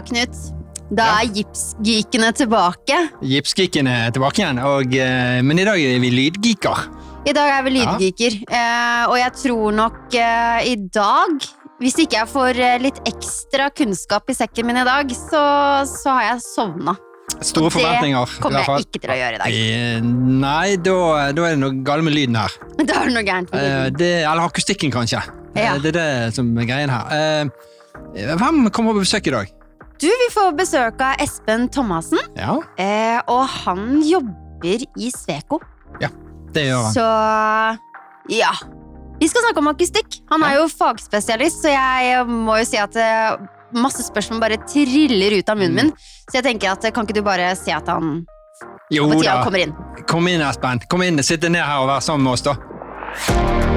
Ja, Knut. Da er gipsgeekene tilbake. Gipsgeekene er tilbake igjen, og, eh, men i dag er vi lydgeeker. I dag er vi lydgeeker, eh, og jeg tror nok eh, i dag Hvis ikke jeg får litt ekstra kunnskap i sekken min i dag, så, så har jeg sovna. Store forventninger. det kommer jeg ikke til å gjøre i dag. Nei, da, da er det noe galt med lyden her. Da er det noe gærent med Eh, lyden. det, eller akustikken, kanskje. Ja. Det er det som er greien her. Eh, Hvem kommer på besøk i dag? Du, vi får besøk av Espen Thomassen, Ja, eh, og han jobber i Sveko. det gjør han. Så ja. Vi skal snakke om akustikk. Han er jo fagspesialist, så jeg må jo si at eh, masse spørsmål bare triller ut av munnen Mm. min. Så jeg tenker at eh, kan ikke du bare si at han Jo på tida da. kommer inn? Kom inn, Espen. Kom inn, Sitt ned her og vær sammen med oss, da.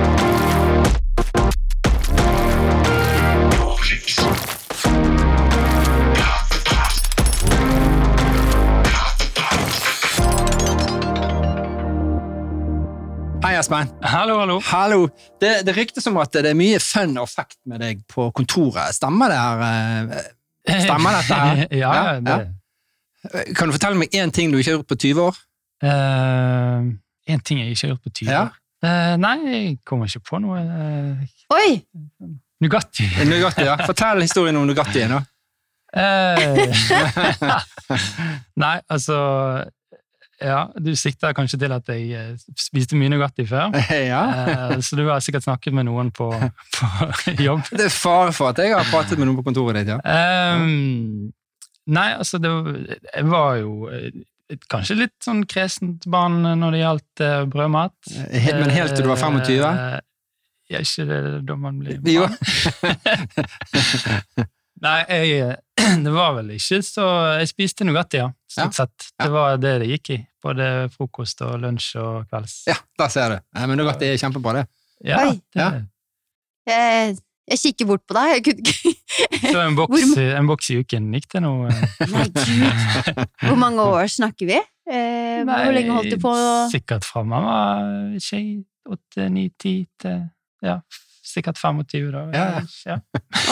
Espen. Hallo, hallo. Hallo. Det, det ryktes om at det er mye fun og fact med deg på kontoret. Stemmer det her? eh? Stemmer dette her? ja, Ja, det. Kan du fortelle meg én ting du ikke har gjort på 20 år? Én en ting jeg ikke har gjort på 20 Ja. år. Uh, nei, jeg kommer ikke på noe. Uh, Oi! Nugatti. Nugatti, ja. Fortell historien om Nugatti. nå. Eh, nei, altså Ja, du sikta kanskje til at jeg eh, spiste mye Nugatti før. Ja. Eh, så du har sikkert snakket med noen på, på jobb. Det er fare for at jeg har pratet med noen på kontoret ditt, ja. Um, nei, altså det var, Jeg var jo eh, kanskje litt sånn kresent barn når det gjaldt brød brødmat. Men helt til du var 25? Eh, Ja, ikke det da man blir Jo. barn? Nei, jeg, det var vel ikke så Jeg spiste Nugatti, ja. Stort sett. Ja. Det var det det gikk i. Både frokost og lunsj og kvelds. Ja, der ser du. Nei, Men Nugatti er kjempebra, det. Ja, det, Ja. Jeg, jeg kikker bort på deg. Jeg kunne ikke Så en boks, en boks i uken gikk det nå. Nei, gud. Hvor mange år snakker vi? Eh, hvor lenge holdt du på? Sikkert fra man var åtte, ni, ti til ja, sikkert 25, da. Ja, ja.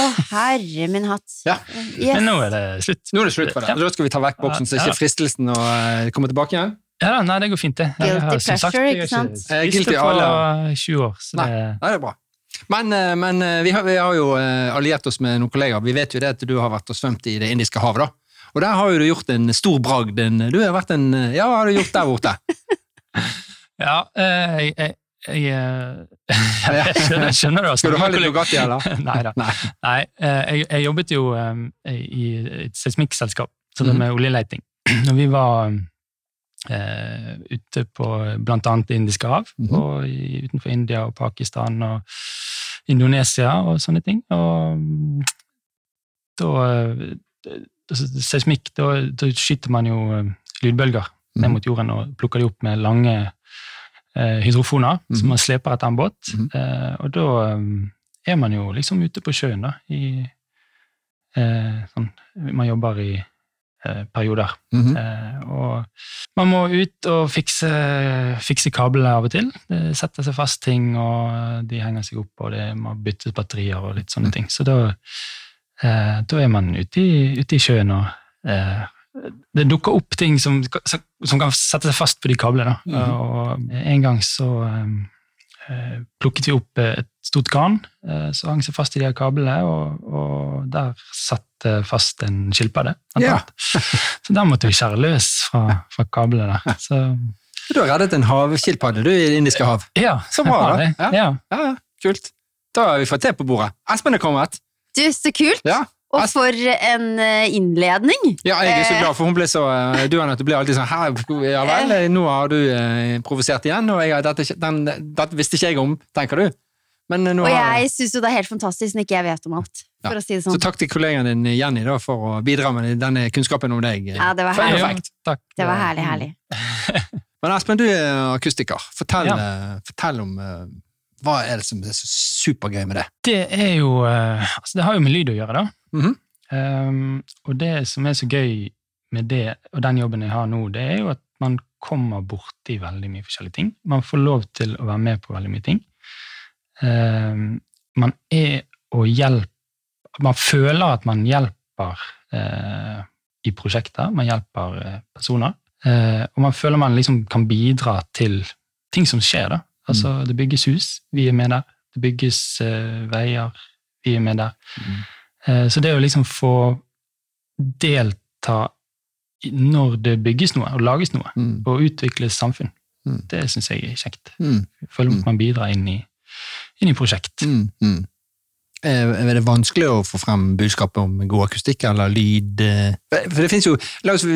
Å, herre min hatt. Ja. Yes. Men nå er det slutt. Nå er det slutt for det. Ja. Da skal vi ta vekk boksen, så ikke fristelsen å eh, komme tilbake igjen. Ja, nei, det går fint, det. Jeg Guilty har, sagt, jeg ikke har sant? ikke spist guilty det på alle. 20 år, så Nei. det Nei, det er bra. Men, eh, men eh, vi, har, vi har jo alliert oss med noen kollegaer. Vi vet jo det at du har vært og svømt i Det indiske havet. da. Og der har jo du gjort en stor bragd. Du har vært en Ja, hva har du gjort der borte? Ja, jeg, jeg, jeg, jeg, eh, jeg skjønner, det. Skal du ha litt Nugatti, eller? Nei da. Nei. Eh, jeg, jeg jobbet jo eh, i et seismikkselskap, så det Mhm. med oljeleiting. Når vi var uh, ute på annet Det indiske hav, Mhm. og utenfor India og Pakistan og Indonesia og sånne ting. Og mm, da altså, Seismikk, da, da skyter man jo lydbølger ned Mhm. mot jorden og plukker de opp med lange eh, hydrofoner Mhm. som man sleper etter en båt. Mm Eh, og da eh, er man jo liksom ute på sjøen, da, i eh, sånn Man jobber i perioder. Mhm. Eh, og man må ut og fikse, fikse kablene av og til. Det setter seg fast ting, og de henger seg opp, og det må byttes batterier og litt sånne ting. Så da, eh, da er man ute i, ute i sjøen, og eh, det dukker opp ting som, som kan sette seg fast på de kablene. Mm. Og en gang så eh, plukket vi opp et stort garn eh, som hang seg fast i de her kablene, og, og der satt det fast en skilpadde. Ja. Så der måtte vi skjære løs fra, fra kablene. Så, Du har reddet en havskilpadde du i Det indiske hav. ja, Så bra, da. Ja. Ja. Ja, ja, kult. Da har vi fått te på bordet. Espen er kommet. Du, så kult! Ja, Og for en eh, innledning! Ja, jeg er så Eh. glad, for hun ble så eh, Du Annette, ble alltid sånn Her, ja vel, nå har du provosert igjen, og jeg, dette, den, dette visste ikke jeg om, tenker du. Men nå Og har jeg syns jo det er helt fantastisk når ikke jeg vet om alt. For Ja. å si det sånn. Så takk til kollegaen din Jenny da, for å bidra med denne kunnskapen om deg. Ja, det var herlig. Ja, takk. Det var herlig, herlig. Men Espen, du er akustiker. Fortell, Ja. fortell om hva er det som er så supergøy med det? Det er jo eh, altså Det har jo med lyd å gjøre, da. Mhm. Um, og det som er så gøy med det, og den jobben jeg har nå, det er jo at man kommer borti veldig mye forskjellige ting. Man får lov til å være med på veldig mye ting. Um, man er og hjelper Man føler at man hjelper eh, i prosjekter, man hjelper uh, personer. Uh, og man føler man liksom kan bidra til ting som skjer. da. Altså, Det bygges hus, vi er med der. Det bygges uh, veier, vi er med der. Mm. Uh, så det å liksom få delta når det bygges noe, og lages noe, Mm. og utvikles samfunn, Mm. det syns jeg er kjekt. Mm. Føler Mm. at man bidrar inn i, inn i prosjekt. Mm. Mm. Er er det vanskelig å få frem budskapet om god akustikk eller lyd? eh? For det finnes jo,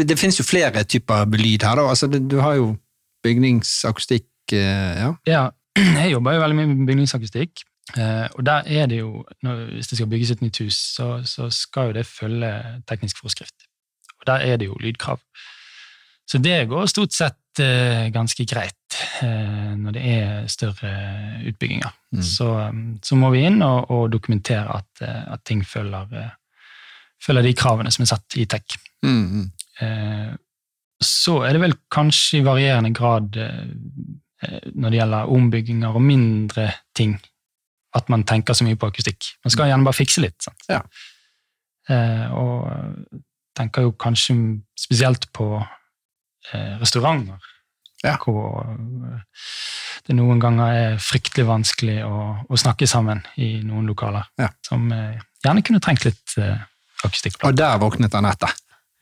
det jo flere typer lyd her. da. Altså, du har jo bygningsakustikk eh, ja. Ja, jeg jobber jo veldig mye med bygningsakustikk, eh, og der er det jo, hvis det skal bygges et nytt hus, så, så skal jo det følge teknisk forskrift. Og der er det jo lydkrav. Så det går stort sett eh, ganske greit eh, når det er større utbygginger. Mm. Så, så må vi inn og, og dokumentere at, eh, at ting følger, eh, følger de kravene som er satt i TEK. Mm. Mm. Eh, så er det vel kanskje i varierende grad eh, eh, når det gjelder ombygginger og mindre ting, at man tenker så mye på akustikk. Man skal gjerne bare fikse litt. Sant? Ja. Eh, og tenker jo kanskje spesielt på eh, restauranter, Ja. hvor eh, det noen ganger er fryktelig vanskelig å, å snakke sammen i noen lokaler, Ja. som eh, gjerne kunne trengt litt eh, akustikk. Og der våknet Anette.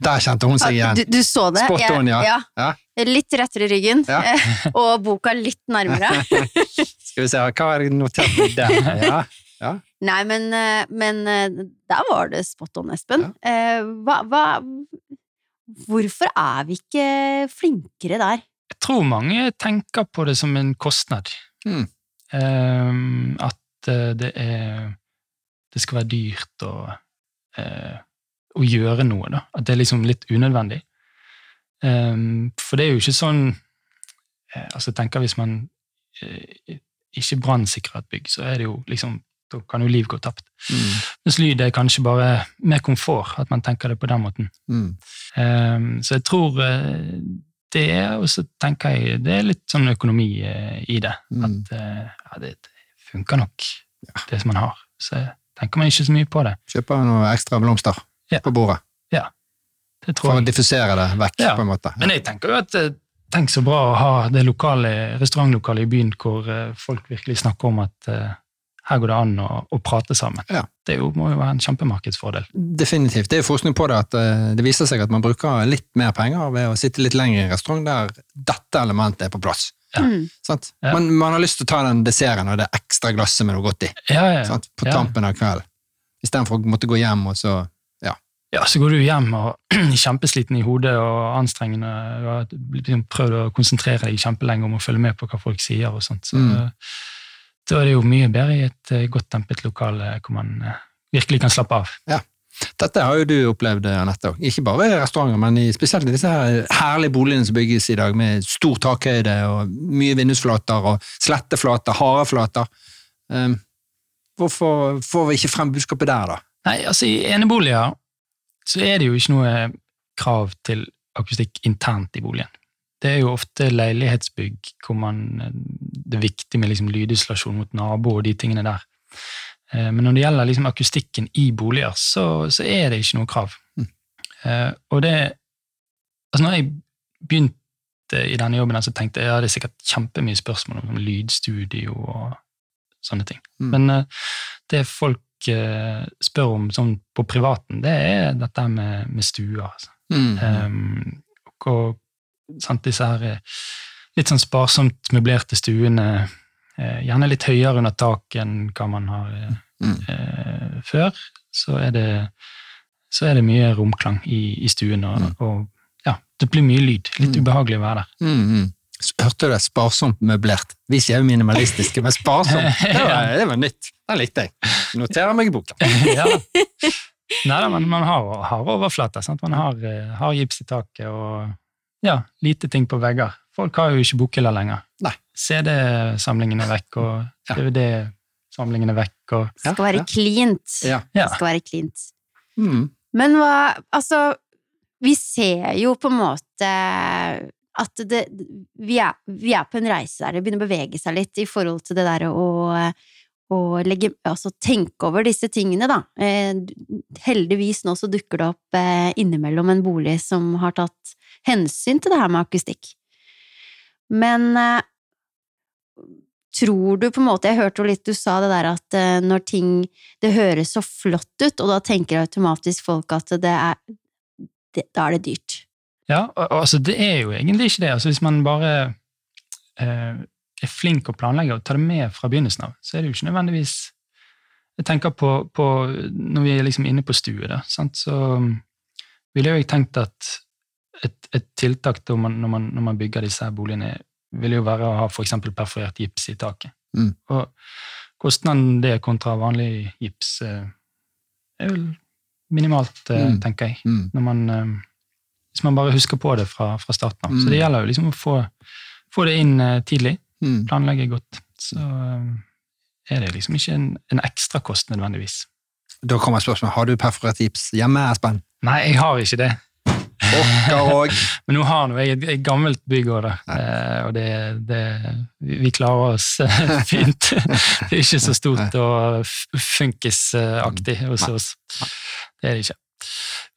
Der kjente hun seg igjen. Du, du så det? Spot on, ja. ja. Ja. Litt rettere i ryggen, Ja. og boka litt nærmere. Skal vi se, hva er jeg notert med der? Ja. Nei, men, eh, men eh, der var det spot on, Espen. Eh, Hva, hva Hvorfor er vi ikke flinkere der? Jeg tror mange tenker på det som en kostnad. Mm. Ehm, at det er Det skal være dyrt å, eh, å gjøre noe, da. At det er liksom litt unødvendig. Ehm, for det er jo ikke sånn eh, Altså, jeg tenker hvis man eh, ikke brannsikrer et bygg, så er det jo liksom Da kan jo liv gå tapt. Mm. Mens lyd er kanskje bare mer komfort, at man tenker det på den måten. Mm. Um, så jeg tror eh, det er, og så tenker jeg det er litt sånn økonomi i det. Mm. At ja, det, funker nok, det som man har. Så tenker man ikke så mye på det. Kjøper noe ekstra blomster Ja. på bordet Det for tror å jeg. diffusere det vekk, Ja. på en måte. Men jeg tenker jo at eh, tenk så bra å ha det lokale restaurantlokalet i byen hvor eh, folk virkelig snakker om at eh, her går det an å, å prate sammen. Ja. Det jo, må jo være en kjempemarkedsfordel. Definitivt. Det er jo forskning på det at det viser seg at man bruker litt mer penger ved å sitte litt lenger i en restaurant der dette elementet er på plass. Ja. Mm. Sant? Ja. Man, man har lyst til å ta den desserten og det ekstra glasset med noe godt i Ja, ja, sant? på Ja. tampen av kvelden. Istedenfor å måtte gå hjem og så Ja, så går du hjem og kjempesliten i hodet og anstrengende Du har liksom prøvd å konsentrere deg kjempelenge om å følge med på hva folk sier og sånt. Så Mm. da er det jo mye bedre i et eh, godt dempet lokale hvor man eh, virkelig kan slappe av. Ja. Dette har jo du opplevd, Anette. Ikke bare i restauranter, men i, spesielt i disse her herlige boligene som bygges i dag, med stor takhøyde og mye vindusflater og sletteflater, hareflater. Um, hvorfor får vi ikke frem budskapet der, da? Nei, altså I eneboliger så er det jo ikke noe krav til akustikk internt i boligen. Det er jo ofte leilighetsbygg hvor man, det er viktig med liksom lydisolasjon mot nabo og de tingene der. Eh, Men når det gjelder liksom akustikken i boliger, så, så er det ikke noe krav. Mm. Eh, Og det Altså, når jeg begynte i denne jobben, så tenkte jeg ja, det er sikkert kjempemye spørsmål om lydstudio og sånne ting. Mm. Men eh, det folk spør om sånn på privaten, det er dette med, med stuer. Altså. Mm. Um, og sant, disse her eh, litt sånn sparsomt møblerte stuene, eh, gjerne litt høyere under taket enn hva man har eh, Mm. uh, før, så er det, så er det mye romklang i, i stuen, og, Mm. og ja, det blir mye lyd. Litt Mm. ubehagelig å være der. Hørte du det? Sparsomt møblert. Vi sier jo minimalistiske, men sparsomt. Det var, det var nytt. Den likte jeg. Noterer meg i boka. ja. Nei da, men man har, har overflate. Sant? Man har, eh, har gips i taket og ja, lite ting på vegger. Folk har jo ikke bokhyller lenger. CD-samlingen er vekk, og DVD-samlingen er vekk. Og, Det skal være cleant. Ja. ja. Det skal være cleant. Mm. Men hva Altså, vi ser jo på en måte at det, vi, er, vi er på en reise der det begynner å bevege seg litt i forhold til det der å, å legge, altså tenke over disse tingene, da. Eh, heldigvis nå så dukker det opp eh, innimellom en bolig som har tatt hensyn til det her med akustikk. Men eh, tror du på en måte Jeg hørte jo litt du sa det der at eh, når ting Det høres så flott ut, og da tenker automatisk folk at det er Da er det dyrt. Ja, og, og, altså det er jo egentlig ikke det. Altså Hvis man bare eh, er flink å planlegge og tar det med fra begynnelsen av, så er det jo ikke nødvendigvis Jeg tenker på, på når vi er liksom inne på stue, da, sant? så ville ville jo jeg tenkt at et, et tiltak man, når, man, når man bygger disse her boligene, ville jo være å ha f.eks. perforert gips i taket. Mm. Og kostnaden det kontra vanlig gips eh, er vel minimalt, eh, Mm. tenker jeg. Mm. Når man, eh, hvis man bare husker på det fra, fra starten av. Mm. Så det gjelder jo liksom å få, få det inn eh, tidlig, Mm. planlegge godt. Så eh, er det liksom ikke en, en ekstra kost nødvendigvis. Da kommer spørsmålet har du perforert gips hjemme, Espen. Nei, jeg har ikke det. Og. Men nå har nå jeg et, et gammelt bygg òg. Eh, og det, det vi, klarer oss fint. det er ikke så stort og funkisaktig hos oss. Det er det ikke.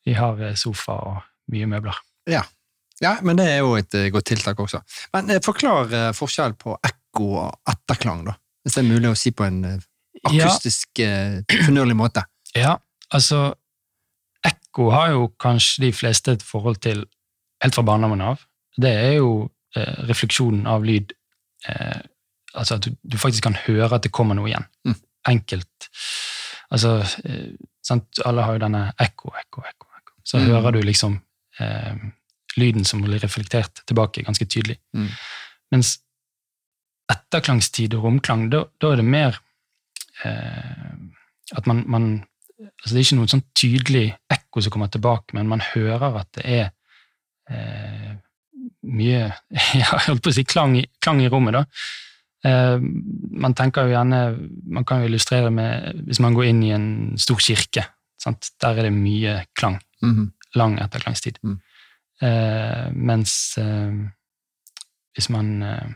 Vi har sofa og mye møbler. Ja. ja, men det er jo et eh, godt tiltak også. Men eh, forklar eh, forskjell på ekko og etterklang, da. Hvis det er mulig å si på en eh, akustisk, eh, fornøyelig måte. Ja, altså Ekko har jo kanskje de fleste et forhold til helt fra barndommen av. Det er jo eh, refleksjonen av lyd. Eh, altså at du, du faktisk kan høre at det kommer noe igjen. Mm. Enkelt. Altså, sant? Alle har jo denne ekko, ekko, ekko. ekko. Så Mm. hører du liksom eh, lyden som blir reflektert tilbake ganske tydelig. Mm. Mens etterklangstid og romklang, da da er det mer eh, at man, man altså Det er ikke noe sånn tydelig ekko som kommer tilbake, men man hører at det er eh, mye ja, jeg holdt på å si klang, klang i rommet. da. Eh, man tenker jo gjerne, man kan jo illustrere med hvis man går inn i en stor kirke. Sant? Der er det mye klang. Mhm. Lang etterklangstid. Mm. Eh, mens eh, hvis man eh,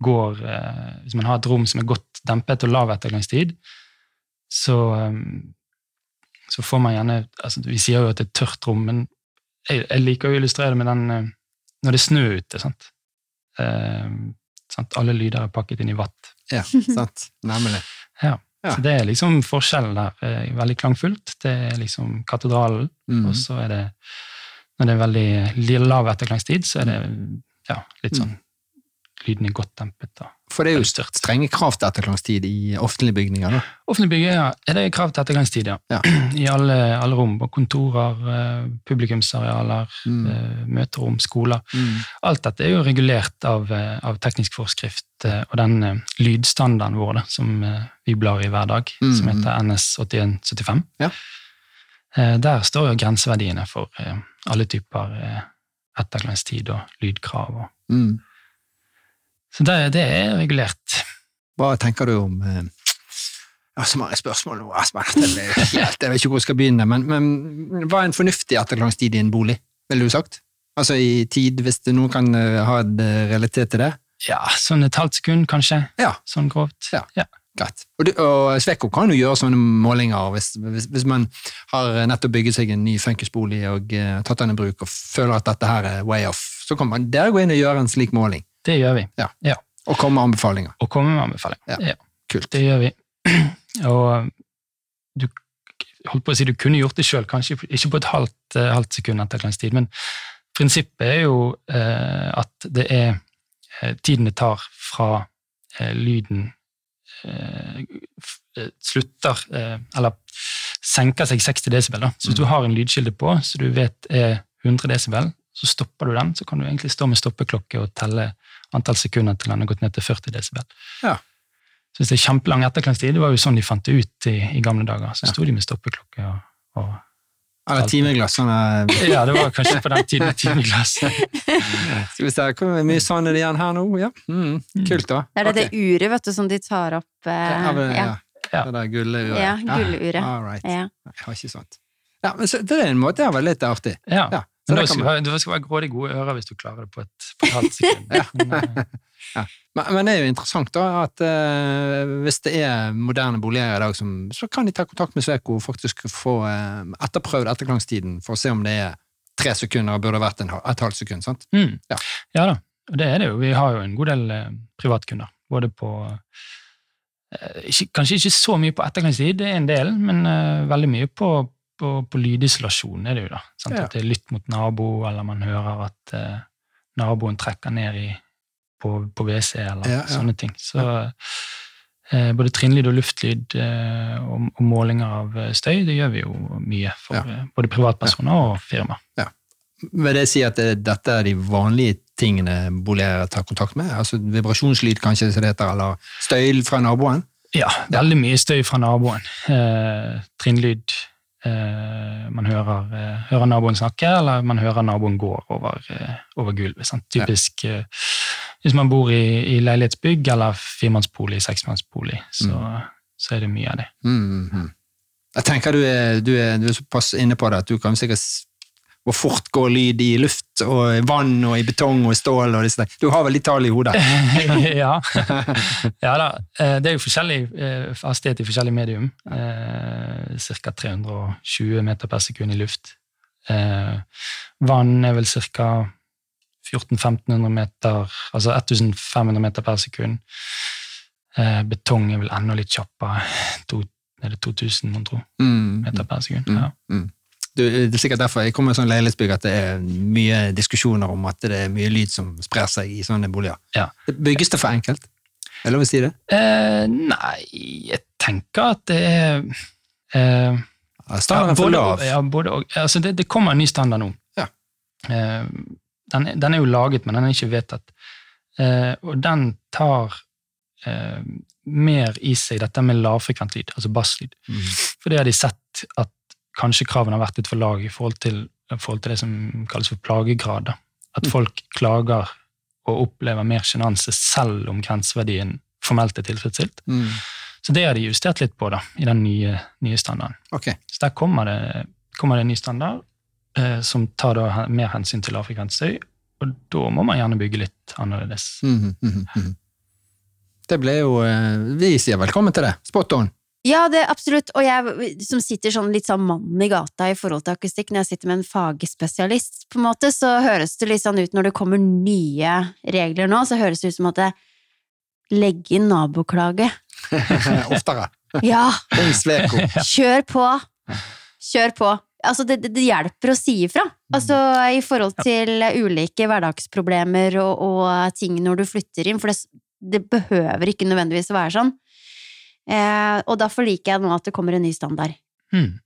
går eh, Hvis man har et rom som er godt dempet og lav etterklangstid, så, eh, så får man gjerne altså Vi sier jo at det er et tørt rom, men jeg, jeg liker å illustrere det med den eh, når det er snø ute. sant? Eh, sant? Alle lyder er pakket inn i vatt. Ja, sant. Nemlig. Ja. Så det er liksom forskjellen der. Eh, Veldig klangfullt. Det er liksom katedralen. mm. Og så er det Når det er veldig lav etterklangstid, så er det ja, litt sånn Lyden er godt dempet. Da. For det er jo størt. strenge krav til etterklangstid i offentlige bygninger. da. Offentlige bygninger ja, er det krav til ettergangstid, ja. Ja. I alle, alle rom. Kontorer, eh, publikumsarealer, Mm. eh, møterom, skoler. Mm. Alt dette er jo regulert av, eh, av teknisk forskrift og den lydstandarden vår da, som vi blar i hver dag, Mm. som heter NS8175. Ja. Der står jo grenseverdiene for alle typer etterklangstid og lydkrav. Og. Så det, det er regulert. Hva tenker du om eh, ja, Så mange spørsmål nå, helt- Jeg vet ikke hvor jeg skal begynne, men, men hva er en fornuftig etterklangstid i en bolig, ville du sagt? Altså i tid, hvis det noen kan eh, ha en eh, realitet til det? Ja, sånn et halvt sekund, kanskje. Ja. Sånn grovt. Ja. Greit. Og, du, og Sveko kan jo gjøre sånne målinger hvis, hvis, hvis man har nettopp bygget seg en ny funkisbolig og uh, tatt den i bruk og føler at dette her er way off. Så kan man der gå inn og gjøre en slik måling, Det gjør vi. og komme med anbefalinger. Og komme med anbefalinger. Ja. Kult. Det gjør vi. Og du holdt på å si du kunne gjort det sjøl, kanskje ikke på et halvt, eh, halvt sekund tid, men prinsippet er jo eh, at det er eh, tiden det tar fra eh, lyden eh, slutter, eller senker seg 60 desibel. Da. Så hvis du har en lydkilde på, så du vet er 100 desibel, så stopper du den, så kan du egentlig stå med stoppeklokke og telle antall sekunder til den har gått ned til 40 desibel. Ja. Så hvis det er kjempelang etterklangstid, det var jo sånn de fant det ut i, i gamle dager, så Ja. sto de med stoppeklokke og, og Eller timeglass. Sånn, Ja, det var kanskje på den tiden timeglass. skal vi se, hvor mye sånn er det igjen her nå? Ja, mm, kult da. Det er det, okay. det uret vet du, som de tar opp eh, Ja, men, ja. ja. Ja. Det der gulluret. Ja, gulluret. All right. Ja. Jeg har ikke sånt. Ja, men så, det er en måte jeg var litt artig. Ja. Ja. Men skal man- du skal være grådig gode ører hvis du klarer det på et, på et halvt sekund. Men, Ja. Men, men det er jo interessant da, at eh, hvis det er moderne boliger i dag, som, så kan de ta kontakt med Sveko og faktisk få eh, etterprøvd ettergangstiden for å se om det er tre sekunder og burde vært en, et halvt sekund. sant? Mm. Ja. Ja. da, og det er det jo. Vi har jo en god del eh, privatkunder. Både på eh, ikke, Kanskje ikke så mye på ettergangstid, det er en del, men eh, veldig mye på, på, på lydisolasjon er det jo. da. Ja. At det er lytt mot nabo, eller man hører at eh, naboen trekker ned i, på, på WC, eller Ja, ja. sånne ting. Så eh, både trinnlyd og luftlyd eh, og, og målinger av eh, støy, det gjør vi jo mye for Ja. eh, både privatpersoner og firma. Vil det si at det, dette er de vanlige tingene boligeiere tar kontakt med? Altså vibrasjonslyd, kanskje, som det heter, eller støy fra naboen? Ja, veldig mye støy fra naboen. Eh, trinnlyd. Eh, man hører, eh, hører naboen snakke, eller man hører naboen gå over, eh, over gulvet. Sant? Typisk eh, hvis man bor i, i leilighetsbygg eller firmannsbolig, seksmannsbolig, så, så er det mye av det. Mm, mm. Jeg tenker du er, du, er, du er såpass inne på det at du kan sikkert hvor fort går lyd i luft og i vann og i betong og i stål og disse der. Du har vel litt tall i hodet? ja. ja da. Eh, Det er jo forskjellig eh, hastighet i forskjellig medium. Eh, Ca. 320 meter per sekund i luft. Vann er vel ca. 1400-1500 meter, altså 1500 meter per sekund. Betong er vel enda litt kjappere. Er det 2000, mon tro, Mm, meter per sekund? Mm, Ja. Du, det er sikkert derfor jeg kommer i sånn leilighetsbygg at det er mye diskusjoner om at det er mye lyd som sprer seg i sånne boliger. Ja. Bygges det for enkelt? Er det lov å si det? Eh, nei, jeg tenker at det er eh, Standarden for lav. Ja, både og. Altså det, det kommer en ny standard nå. Ja. Eh, den, den er jo laget, men den er ikke vedtatt. Eh, og den tar eh, mer i seg dette med lavfrekvent lyd, altså basslyd. Mm. For det har de sett at kanskje kravene har vært litt for lave i forhold til, forhold til det som kalles for plagegrad. At Mm. folk klager og opplever mer sjenanse selv om grenseverdien formelt er tilfredsstilt. Mm. Så det har de justert litt på da, i den nye, nye standarden. Okay. Så der kommer det, kommer det en ny standard eh, som tar da mer hensyn til lavfrekvent støy, og da må man gjerne bygge litt annerledes. Mm, mm. Det ble jo eh, Vi sier velkommen til det. Spot on. Ja, det absolutt. Og jeg som sitter sånn litt sånn mann i gata i forhold til akustikk, når jeg sitter med en fagspesialist, på en måte, så høres det litt sånn ut når det kommer nye regler nå, så høres det ut som at det legger inn naboklage. Oftere. Ja, kjør på! Kjør på. Altså, det, det det hjelper å si ifra. Altså, i forhold til ulike hverdagsproblemer og, og ting når du flytter inn, for det, det behøver ikke nødvendigvis å være sånn. Eh, og derfor liker jeg nå at det kommer en ny standard. Hmm.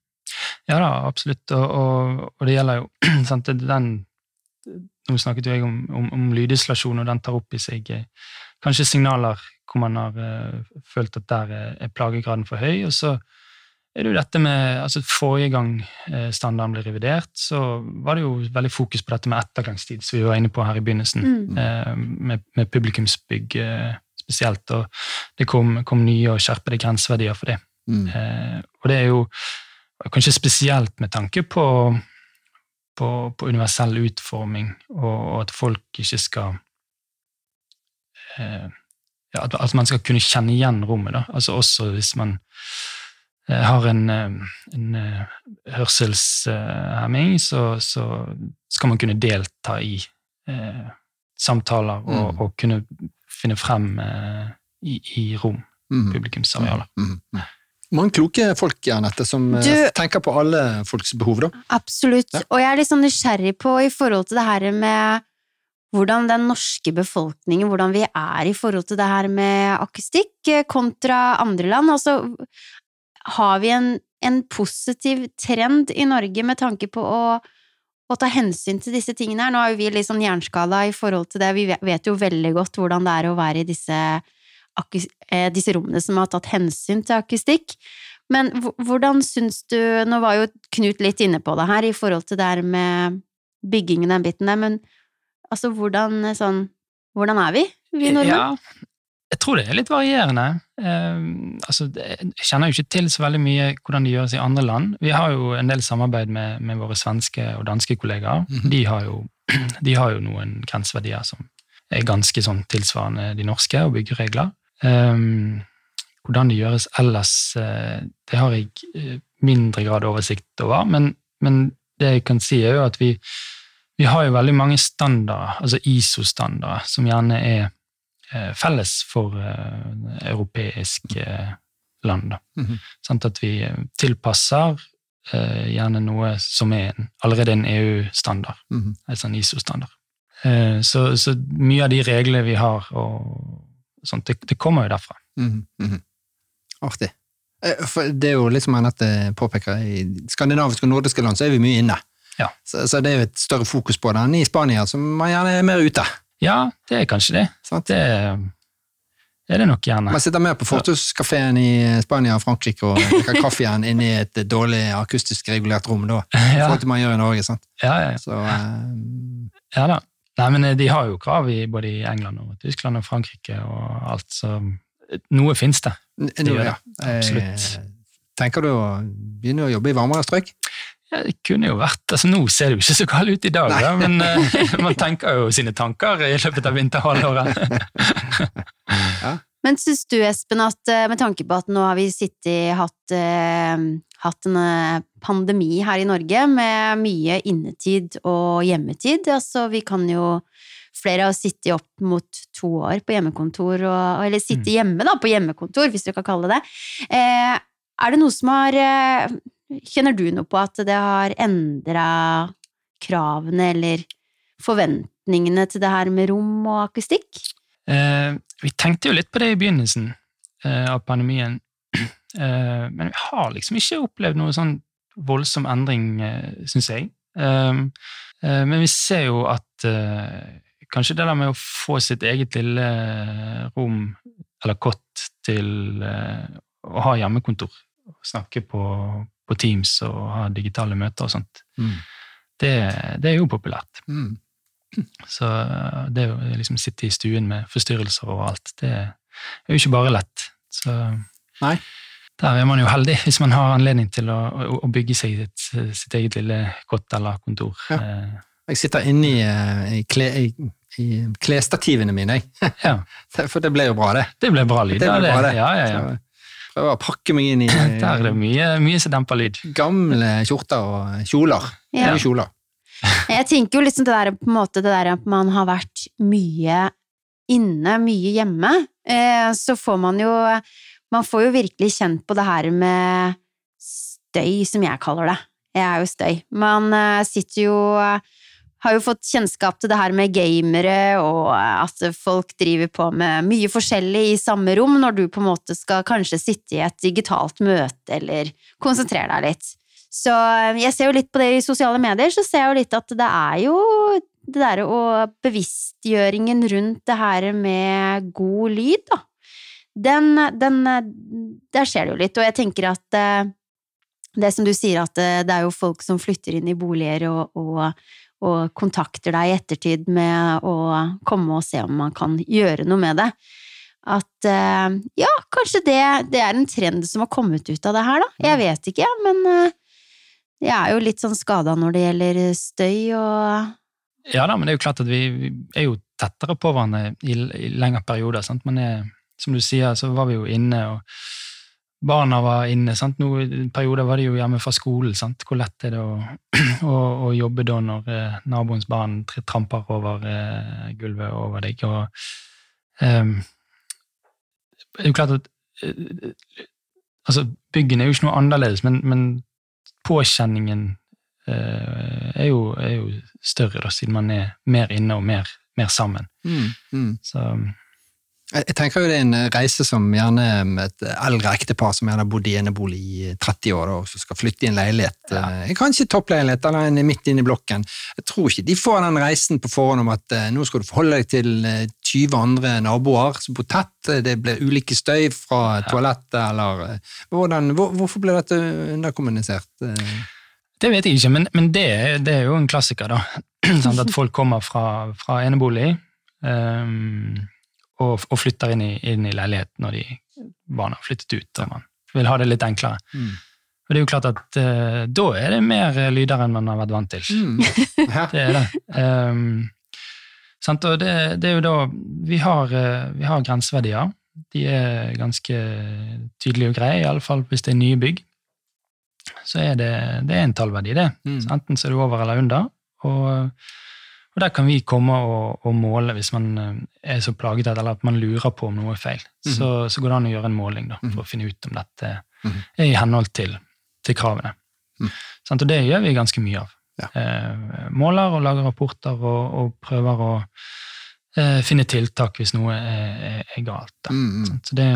Ja da, absolutt, og, og, og det gjelder jo sant, den Nå snakket jo jeg om, om, om lydisolasjon, og den tar opp i seg eh, kanskje signaler hvor man har eh, følt at der er, er plagegraden for høy, og så er det jo dette med altså Forrige gang eh, standarden ble revidert, så var det jo veldig fokus på dette med ettergangstid, som vi var inne på her i begynnelsen, Mm. eh, med, med publikumsbygg eh, spesielt, og det kom, kom nye og skjerpede grenseverdier for det. Mm. Eh, og det er jo kanskje spesielt med tanke på, på, på universell utforming, og, og at folk ikke skal eh, ja, at, at man skal kunne kjenne igjen rommet. Da. Altså også hvis man eh, har en, eh, en eh, hørselshemming, så, så skal man kunne delta i eh, samtaler og, Mm. og kunne finne frem eh, i, i rom, Mm. publikumsarealer. Mm. Mm. Mange kloke folk, Annette, som eh, Du- tenker på alle folks behov, da. Absolutt. Ja. Og jeg er litt sånn nysgjerrig på i forhold til det her med hvordan den norske befolkningen, hvordan vi er i forhold til det her med akustikk eh, kontra andre land. Altså, har vi en, en positiv trend i Norge med tanke på å, å ta hensyn til disse tingene her? Nå er jo vi litt sånn jernskala i forhold til det. Vi vet- jo veldig godt hvordan det er å være i disse, eh, disse rommene som har tatt hensyn til akustikk. Men hvordan syns du Nå var jo Knut litt inne på det her i forhold til det her med byggingen den biten der, men altså hvordan sånn Hvordan er vi, vi nordmenn? Ja, Jeg tror det er litt varierende. Eh, altså, jeg kjenner jo ikke til så veldig mye hvordan det gjøres i andre land. Vi har jo en del samarbeid med, med våre svenske og danske kollegaer. Mhm. de, har jo, de har jo noen grenseverdier som er ganske sånn tilsvarende de norske, og byggeregler. Eh, hvordan det gjøres ellers, eh, det har jeg eh, mindre grad oversikt over, men, men det jeg kan si er jo at vi, vi har jo veldig mange standarder, altså ISO-standarder, som gjerne er felles for eh, europeiske eh, land. Da. -hmm. sånn at vi eh, tilpasser eh, gjerne noe som er en, allerede en EU-standard, altså en sånn ISO-standard. Eh, så, så mye av de reglene vi har, sånt, det, det kommer jo derfra. Mm -hmm. Artig. Eh, For det er jo litt som Anette påpeker, i skandinaviske og nordiske land så er vi mye inne. Ja. Så, så det er jo et større fokus på det enn i Spania, som man gjerne er mer ute. Ja, det er kanskje det. Sant? Det er det nok gjerne. Man sitter mer på fortuskafeen i Spania og Frankrike og drikker kaffe igjen inne i et dårlig akustisk regulert rom da, i Ja, forhold til man gjør i Norge. sant? ja, ja, Så eh, ja da. Nei, men eh, de har jo krav i både i England og Tyskland og Frankrike og alt, så noe finnes det. De noe, ja. Absolutt. Eh, Tenker du å begynne å jobbe i varmere strøk? Ja, det kunne jo vært, altså Nå ser det jo ikke så galt ut i dag, da, men uh, man tenker jo sine tanker i løpet av vinterhalvåret. Men syns du, Espen, at eh, med tanke på at nå har vi sittet hatt, uh, hatt en pandemi her i Norge med mye innetid og hjemmetid, altså vi kan jo Flere har sittet opp mot to år på hjemmekontor, og, eller sitte hjemme da, på hjemmekontor, hvis du kan kalle det det. Eh, er det noe som har eh, Kjenner du noe på at det har endra kravene eller forventningene til det her med rom og akustikk? Eh, vi tenkte jo litt på det i begynnelsen eh, av pandemien, eh, men vi har liksom ikke opplevd noe sånn voldsom endring, eh, syns jeg. Eh, eh, men vi ser jo at eh, kanskje det der med å få sitt eget lille rom eller kott til å ha hjemmekontor, snakke på, på Teams og ha digitale møter og sånt, Mm. det, det er jo populært. Mm. Så eh, det å liksom sitte i stuen med forstyrrelser og alt, det er jo ikke bare lett. Så Nei. der er man jo heldig hvis man har anledning til å, å, å bygge seg sitt, sitt eget lille kott eller kontor. Ja. Eh, Jeg sitter inne i, eh, i, kle, i, i klesstativene mine, jeg. ja, For det ble jo bra, det. det ble bra lyd. Det ble bra, det. Ja, ja, ja. Så prøver å pakke meg inn i Der er det mye, mye som demper lyd. gamle skjorter og kjoler. Ja. Nye kjoler. Jeg tenker jo liksom det der, på en måte, det der at man har vært mye inne, mye hjemme, eh, så får man jo Man får jo virkelig kjent på det her med støy, som jeg kaller det. Jeg er jo støy. Man eh, sitter jo har jo fått kjennskap til det her med gamere, og at folk driver på med mye forskjellig i samme rom, når du på en måte skal kanskje sitte i et digitalt møte eller konsentrere deg litt. Så eh, jeg ser jo litt på det i sosiale medier, så ser jeg jo litt at det er jo det derre og bevisstgjøringen rundt det her med god lyd, da. Den, den Der skjer det jo litt, og jeg tenker at eh, det som du sier, at eh, det er jo folk som flytter inn i boliger og, og, og kontakter deg i ettertid med å komme og se om man kan gjøre noe med det. At eh, ja, kanskje det, det er en trend som har kommet ut av det her, da. Jeg vet ikke, men eh, jeg er jo litt sånn skada når det gjelder støy og Ja da, men det er jo klart at vi, vi er jo tettere på hverandre i, i lengre perioder. Sant? Men jeg, som du sier, så var vi jo inne, og barna var inne. Sant? Nå, I en var de jo hjemme fra skolen. Sant? Hvor lett er det å, å, å jobbe da når eh, naboens barn tramper over eh, gulvet over deg? Og, eh, det er jo klart at eh, altså, Byggene er jo ikke noe annerledes, men, men påkjenningen eh, er, jo, er jo større, da, siden man er mer inne og mer, mer sammen. Mm, mm. Så Jeg tenker jo det er en reise som gjerne et eldre ektepar som gjerne har bodd i enebolig i 30 år og som skal flytte i en leilighet. Ja. Kanskje toppleilighet eller en midt inne i blokken. Jeg tror ikke de får den reisen på forhånd om at eh, nå skal du forholde deg til eh, 20 andre naboer som bor tett, eh, det blir ulike støy fra toalettet eller eh, hvordan, hvor, Hvorfor ble dette underkommunisert? eh? Det vet jeg ikke, men, men det, det er jo en klassiker, da. at folk kommer fra, fra enebolig, ehm, og, og flytter inn i, inn i leilighet når de barna har flyttet ut, og man vil ha det litt enklere. Mm. Og det er jo klart at uh, da er det mer lyder enn man har vært vant til. Mm. Det er det. Um, sant? Og det, det er jo da Vi har, eh, vi har grenseverdier. De er ganske tydelige og greie, iallfall hvis det er nye bygg. Så er det, det er en tallverdi, det. Mm. Enten så er du over eller under. Og, og der kan vi komme og, og måle hvis man eh, er så plaget at, eller at man lurer på om noe er feil. så, så går det an å gjøre en måling da, for å finne ut om dette Mhm. er i henhold til, til kravene. Mm. Sant? og det gjør vi ganske mye av. Ja. Eh, måler og lager rapporter og, og prøver å eh, finne tiltak hvis noe er, er, er galt. Mm, mm. Så det,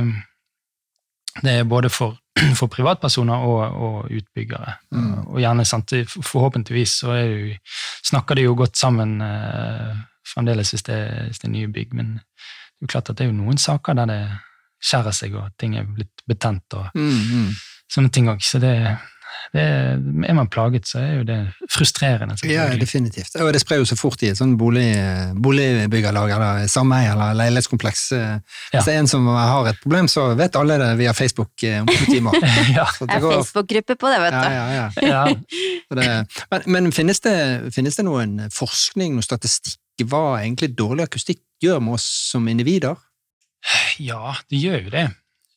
det er både for, for privatpersoner og, og utbyggere. Mm. Og gjerne, sant, Forhåpentligvis så er jo, snakker de jo godt sammen eh, fremdeles hvis det, hvis det er nye bygg, men det er jo klart at det er jo noen saker der det skjærer seg, og ting er blitt betent og Mm, mm. sånne ting òg. Så det, det er man plaget, så er jo det frustrerende. Ja, definitivt. Og det sprer jo så fort i et sånn bolig, boligbyggerlag eller sameie eller leilighetskompleks. Eh, Ja. Hvis det er en som har et problem, så vet alle det via Facebook eh, om to timer. ja, Det er Facebook-gruppe på det, vet du. ja, ja. det, men men finnes, det, finnes det noen forskning, noen statistikk, hva egentlig dårlig akustikk gjør med oss som individer? Ja, det gjør jo det.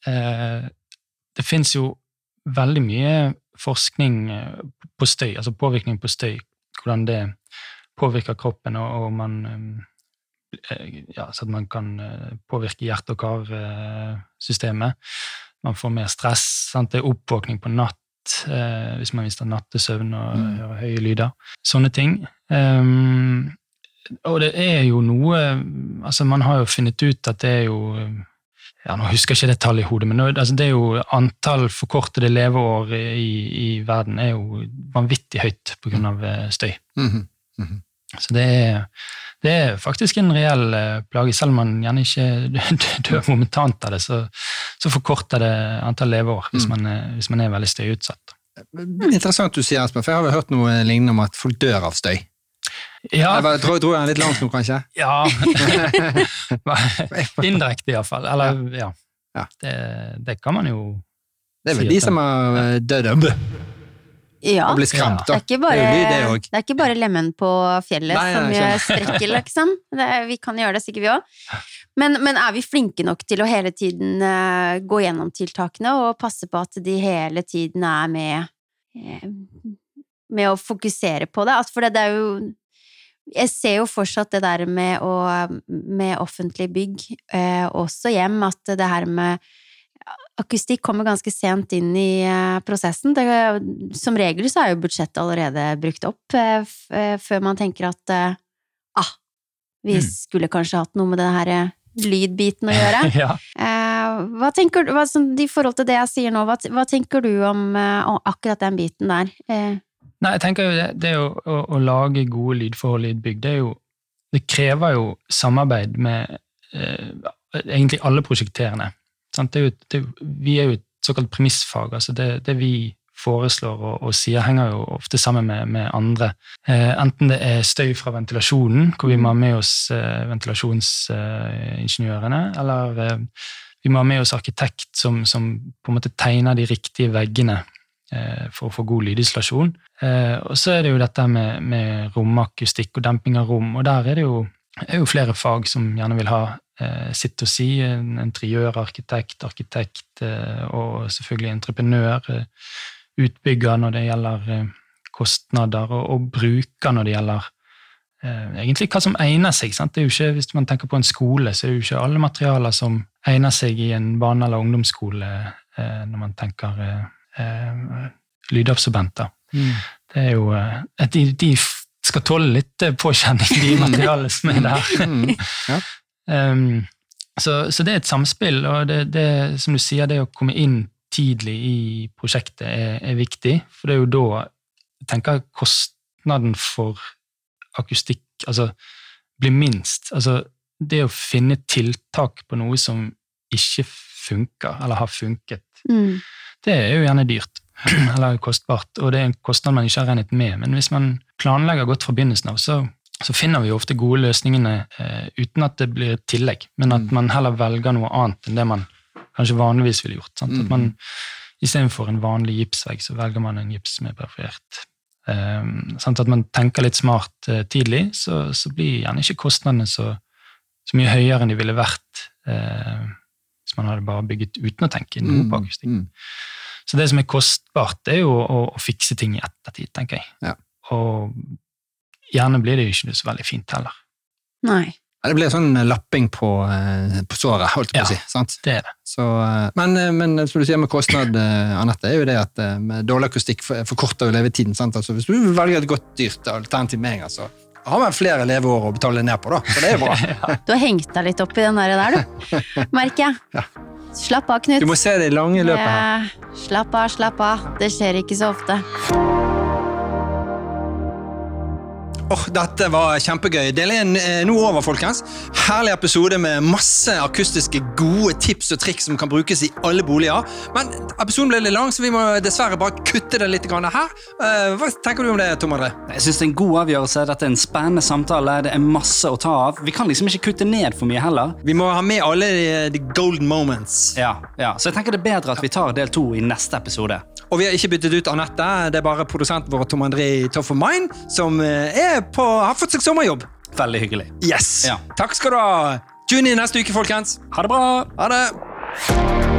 Eh, det fins jo veldig mye forskning eh, på støy, altså påvirkning på støy. Hvordan det påvirker kroppen, og, og man eh, ja, Så at man kan eh, påvirke hjerte- og karsystemet. Man får mer stress. Sant? Det er oppvåkning på natt eh, hvis man mister nattesøvn og Mm. hører høye lyder. Sånne ting. Um, og det er jo noe altså Man har jo funnet ut at det er jo ja, Nå husker jeg ikke det tallet i hodet, men nå, altså det er jo antall forkortede leveår i, i verden er jo vanvittig høyt pga. støy. Mhm. Så det er, det er faktisk en reell eh, plage. Selv om man gjerne ikke dør momentant av det, så, så forkorter det antall leveår hvis, Mm. man er, hvis man er veldig støyutsatt. Interessant du sier, Espen, for jeg har vel hørt noe lignende om at folk dør av støy. Ja, Jeg bare, tror, tror jeg er litt langt nå, kanskje? ja. Indirekte, iallfall. Eller, ja. Ja. Det, det kan man jo Det er vel si de som har eh, dødd av Ja. blitt skremt, Det er ikke bare, Det er det er ikke bare lemen på fjellet Nei, nei, som gjør strekker, liksom. Det, vi kan gjøre det sikkert, vi òg. Men, men er vi flinke nok til å hele tiden eh, gå gjennom tiltakene og passe på at de hele tiden er med eh, med å fokusere på det? Altså, for det, det er jo Jeg ser jo fortsatt det der med, å, med offentlig bygg, eh, også hjem, at det her med akustikk kommer ganske sent inn i eh, prosessen. Det, som regel så er jo budsjettet allerede brukt opp eh, eh, før man tenker at ah, vi Mm. skulle kanskje hatt noe med den her lydbiten å gjøre. ja. Eh, hva tenker du, hva, I forhold til det jeg sier nå, hva, hva tenker du om, om akkurat den biten der? Nei, jeg tenker jo det, det å, å, å lage gode lydforhold i et bygg, det jo Det krever jo samarbeid med eh, egentlig alle prosjekterende. Er jo, det, vi er jo et såkalt premissfag. altså Det, vi foreslår og, og sier, henger jo ofte sammen med, med andre. Eh, enten det er støy fra ventilasjonen, hvor vi må ha med oss eh, ventilasjonsingeniørene, eller eh, vi må ha med oss arkitekt som, som på en måte tegner de riktige veggene for å få god lydisolasjon. Eh, og så er det jo dette med, med romakustikk og demping av rom, og der er det jo, er jo flere fag som gjerne vil ha eh, sitt å si. En interiør, arkitekt, eh, og selvfølgelig entreprenør. Eh, utbygger når det gjelder eh, kostnader, og, og bruker når det gjelder eh, egentlig hva som egner seg. Sant? Det er jo ikke, hvis man tenker på en skole, så er det jo ikke alle materialer som egner seg i en barne- eller ungdomsskole eh, når man tenker eh, eh, lydabsorbenter. Det er jo eh, at de, de skal tåle litt eh, påkjenning, de materialene som er der. Mm. Ja. Um, så, så det er et samspill, og det, det, som du sier, det å komme inn tidlig i prosjektet er, er viktig, for det er jo da jeg tenker kostnaden for akustikk altså, blir minst. Altså, det å finne tiltak på noe som ikke funker, eller har funket, mm, det er jo gjerne dyrt. Eller kostbart, og det er en kostnad man ikke har regnet med. Men hvis man planlegger godt fra begynnelsen av, så, så finner vi jo ofte gode løsningene eh, uten at det blir et tillegg, men at Mm. man heller velger noe annet enn det man kanskje vanligvis ville gjort. Sant? Mm. At man Istedenfor en vanlig gipsvegg, så velger man en gips er perforert. Um, sant? At man tenker litt smart eh, tidlig, så, så blir gjerne ikke kostnadene så, så mye høyere enn de ville vært eh, hvis man hadde bare bygget uten å tenke noe på akustikk. Mm. Så det som er kostbart, det er jo å, å fikse ting i ettertid, tenker jeg. Ja. Og gjerne blir det jo ikke så veldig fint heller. Nei. Ja, Det blir sånn lapping på, eh, på såret, holdt jeg på å si. sant? Det er det. Så, eh, men, eh, men som du sier med kostnad, Anette, er jo det at med dårlig akustikk forkorter jo levetiden. sant? Altså, hvis du velger et godt, dyrt alternativ med en gang, så har man flere leveår å betale ned på, da. Så det er jo bra. Du har hengt deg litt opp i den der, der du. Merker jeg. Ja. Slapp av, Knut. Du må se det i lange løpet her. Slapp av, slapp av. Det skjer ikke så ofte. Åh, dette var kjempegøy. Del 1 er nå over, folkens. Herlig episode med masse akustiske gode tips og triks som kan brukes i alle boliger. Men episoden ble litt lang, så vi må dessverre bare kutte det litt her. Eh, hva tenker du om det, Tom André? Jeg synes det er en god avgjørelse. Dette er en spennende samtale. Det er masse å ta av. Vi kan liksom ikke kutte ned for mye heller. Vi må ha med alle de golden moments. Ja, ja. Så jeg tenker det er bedre at vi tar del to i neste episode. Og vi har ikke byttet ut Anette. Det er bare produsenten vår Tom André Toff of Mine som eh, på, har fått seg sommerjobb. Veldig hyggelig. Yes! Ja. Takk skal du ha. Tune inn neste uke, folkens. Ha det bra! Ha det!